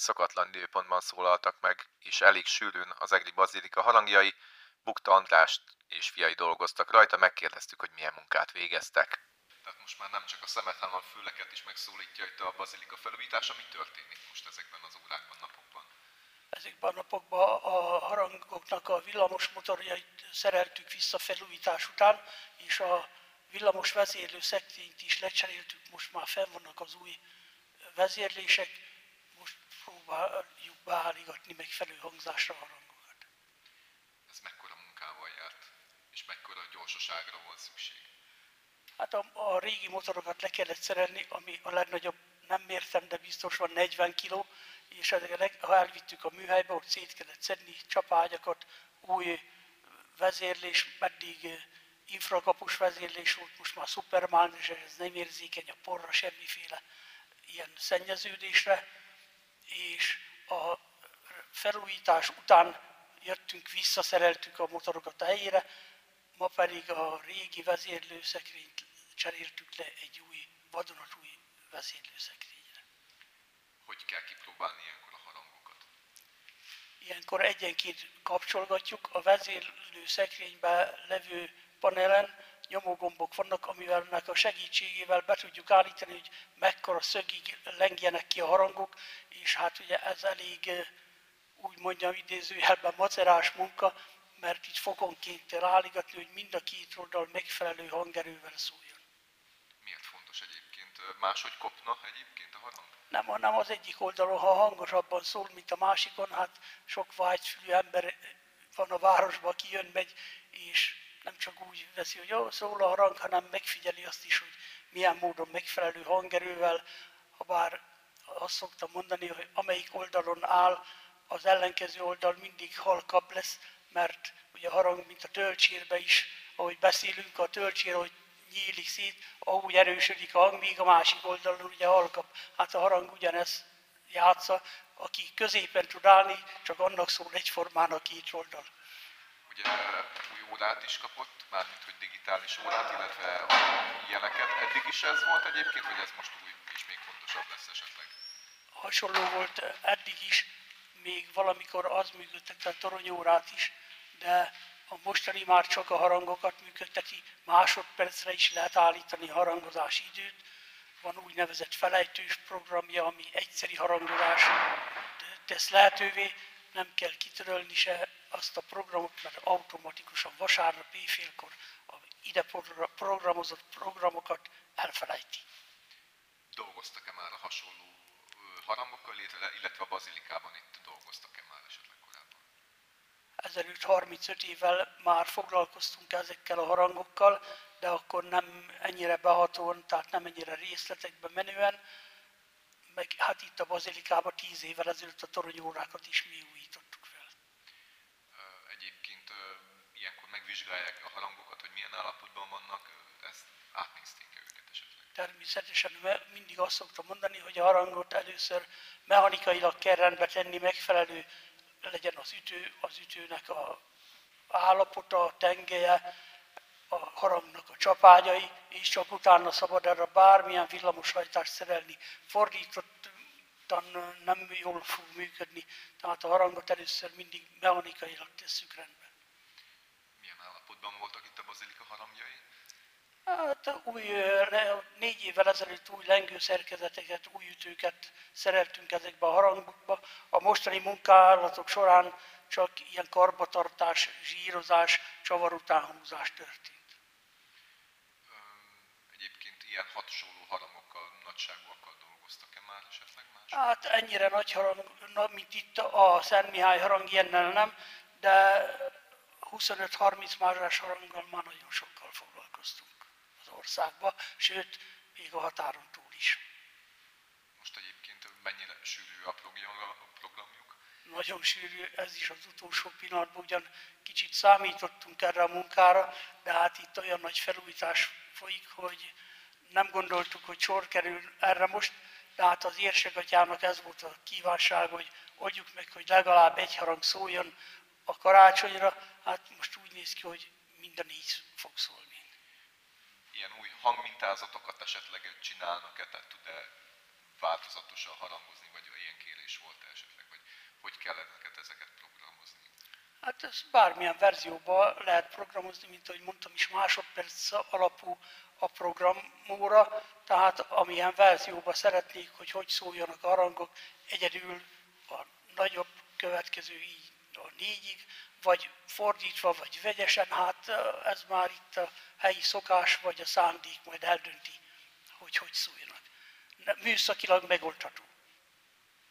szokatlan időpontban szólaltak meg, és elég sűrűn az Egri Bazilika harangjai, Bukta Andrást és fiai dolgoztak rajta, megkérdeztük, hogy milyen munkát végeztek. Tehát most már nem csak a szemet, hanem a füleket is megszólítja itt a bazilika felújítása. Mi történik most ezekben az órákban, napokban? Ezekben a napokban a harangoknak a villamos motorjait szereltük vissza felújítás után, és a villamos vezérlő szekrényt is lecseréltük, most már fenn vannak az új vezérlések, próbáljuk beállítani megfelelő hangzásra a harangokat. Ez mekkora munkával járt, és mekkora gyorsaságra volt szükség? Hát a, a régi motorokat le kellett szerelni, ami a legnagyobb, nem mértem, de biztos van 40 kg, és ha elvittük a műhelybe, ott szét kellett szedni csapágyakat, új vezérlés, meddig infrakapus vezérlés volt, most már Superman, és ez nem érzékeny a porra, semmiféle ilyen szennyeződésre, és a felújítás után jöttünk, visszaszereltük a motorokat a helyére, ma pedig a régi vezérlőszekrényt cseréltük le egy új, vadonatúj vezérlőszekrényre. Hogy kell kipróbálni ilyenkor a harangokat? Ilyenkor egyenként kapcsolgatjuk, a vezérlőszekrényben levő panelen nyomógombok vannak, amivel a segítségével be tudjuk állítani, hogy mekkora szögig lengjenek ki a harangok, és hát ugye ez elég, úgy mondjam idézőjelben macerás munka, mert így fokonként kell állítani, hogy mind a két oldal megfelelő hangerővel szóljon. Miért fontos egyébként? Máshogy kopna egyébként a harang? Nem, hanem az egyik oldalon, ha hangosabban szól, mint a másikon, hát sok vágyfülű ember van a városban, aki jön, megy, és veszi, hogy jó, szól a harang, hanem megfigyeli azt is, hogy milyen módon megfelelő hangerővel, ha bár azt szoktam mondani, hogy amelyik oldalon áll, az ellenkező oldal mindig halkabb lesz, mert ugye a harang, mint a töltsérbe is, ahogy beszélünk, a töltsér, hogy nyílik szét, ahogy erősödik a hang, míg a másik oldalon ugye halkabb. Hát a harang ugyanez játsza, aki középen tud állni, csak annak szól egyformán a két oldal. Ugye új órát is kapott, mármint hogy digitális órát, illetve ilyeneket. Eddig is ez volt egyébként, vagy ez most új és még fontosabb lesz esetleg? Hasonló volt eddig is, még valamikor az működtette a toronyórát is, de a mostani már csak a harangokat működteti, másodpercre is lehet állítani a harangozási időt. Van úgynevezett felejtős programja, ami egyszeri harangozás tesz lehetővé, nem kell kitörölni se azt a programot, mert automatikusan vasárnap éjfélkor a ide programozott programokat elfelejti. Dolgoztak-e már a hasonló harangokkal, illetve a bazilikában itt dolgoztak-e már esetleg korábban? Ezelőtt 35 évvel már foglalkoztunk ezekkel a harangokkal, de akkor nem ennyire behatóan, tehát nem ennyire részletekbe menően, meg hát itt a bazilikában 10 évvel ezelőtt a toronyórákat is mi újítottuk fel. Egyébként megvizsgálják a harangokat, hogy milyen állapotban vannak, ezt átnézték őket esetleg? Természetesen mindig azt szoktam mondani, hogy a harangot először mechanikailag kell rendbe tenni, megfelelő legyen az ütő, az ütőnek a állapota, a tengelye, a harangnak a csapágyai, és csak utána szabad erre bármilyen villamoshajtást szerelni. Fordítottan nem jól fog működni, tehát a harangot először mindig mechanikailag tesszük rendbe. Állapotban voltak itt a bazilika harangjai? Hát új, négy évvel ezelőtt új lengőszerkezeteket, új ütőket szereltünk ezekbe a harangokba. A mostani munkálatok során csak ilyen karbatartás, zsírozás, csavar utánhúzás történt. Egyébként ilyen hasonló harangokkal, nagyságúakkal dolgoztak-e már esetleg más? Hát ennyire nagy harang, mint itt a Szent Mihály harang, ilyennel nem, de 25-30 mázsás haranggal már nagyon sokkal foglalkoztunk országba, sőt, még a határon túl is. Most egyébként mennyire sűrű a programjuk? Nagyon sűrű, ez is az utolsó pillanatban, ugyan kicsit számítottunk erre a munkára, de hát itt olyan nagy felújítás folyik, hogy nem gondoltuk, hogy sor kerül erre most, de hát az érsegatyának ez volt a kívánság, hogy oldjuk meg, hogy legalább egy harang szóljon a karácsonyra, hát most úgy néz ki, hogy minden így fog szólni. Ilyen új hangmintázatokat esetleg csinálnak-e, tehát tud-e változatosan harangozni, vagy ilyen kérés volt esetleg, vagy hogy kellene ezeket programozni? Hát ez bármilyen verzióban lehet programozni, mint ahogy mondtam is, másodperc alapú a programóra, tehát amilyen verzióban szeretnék, hogy hogy szóljanak a harangok, egyedül a nagyobb következő így a négyig, vagy fordítva, vagy vegyesen, hát ez már itt a helyi szokás, vagy a szándék majd eldönti, hogy hogy szóljanak. Műszakilag megoldható.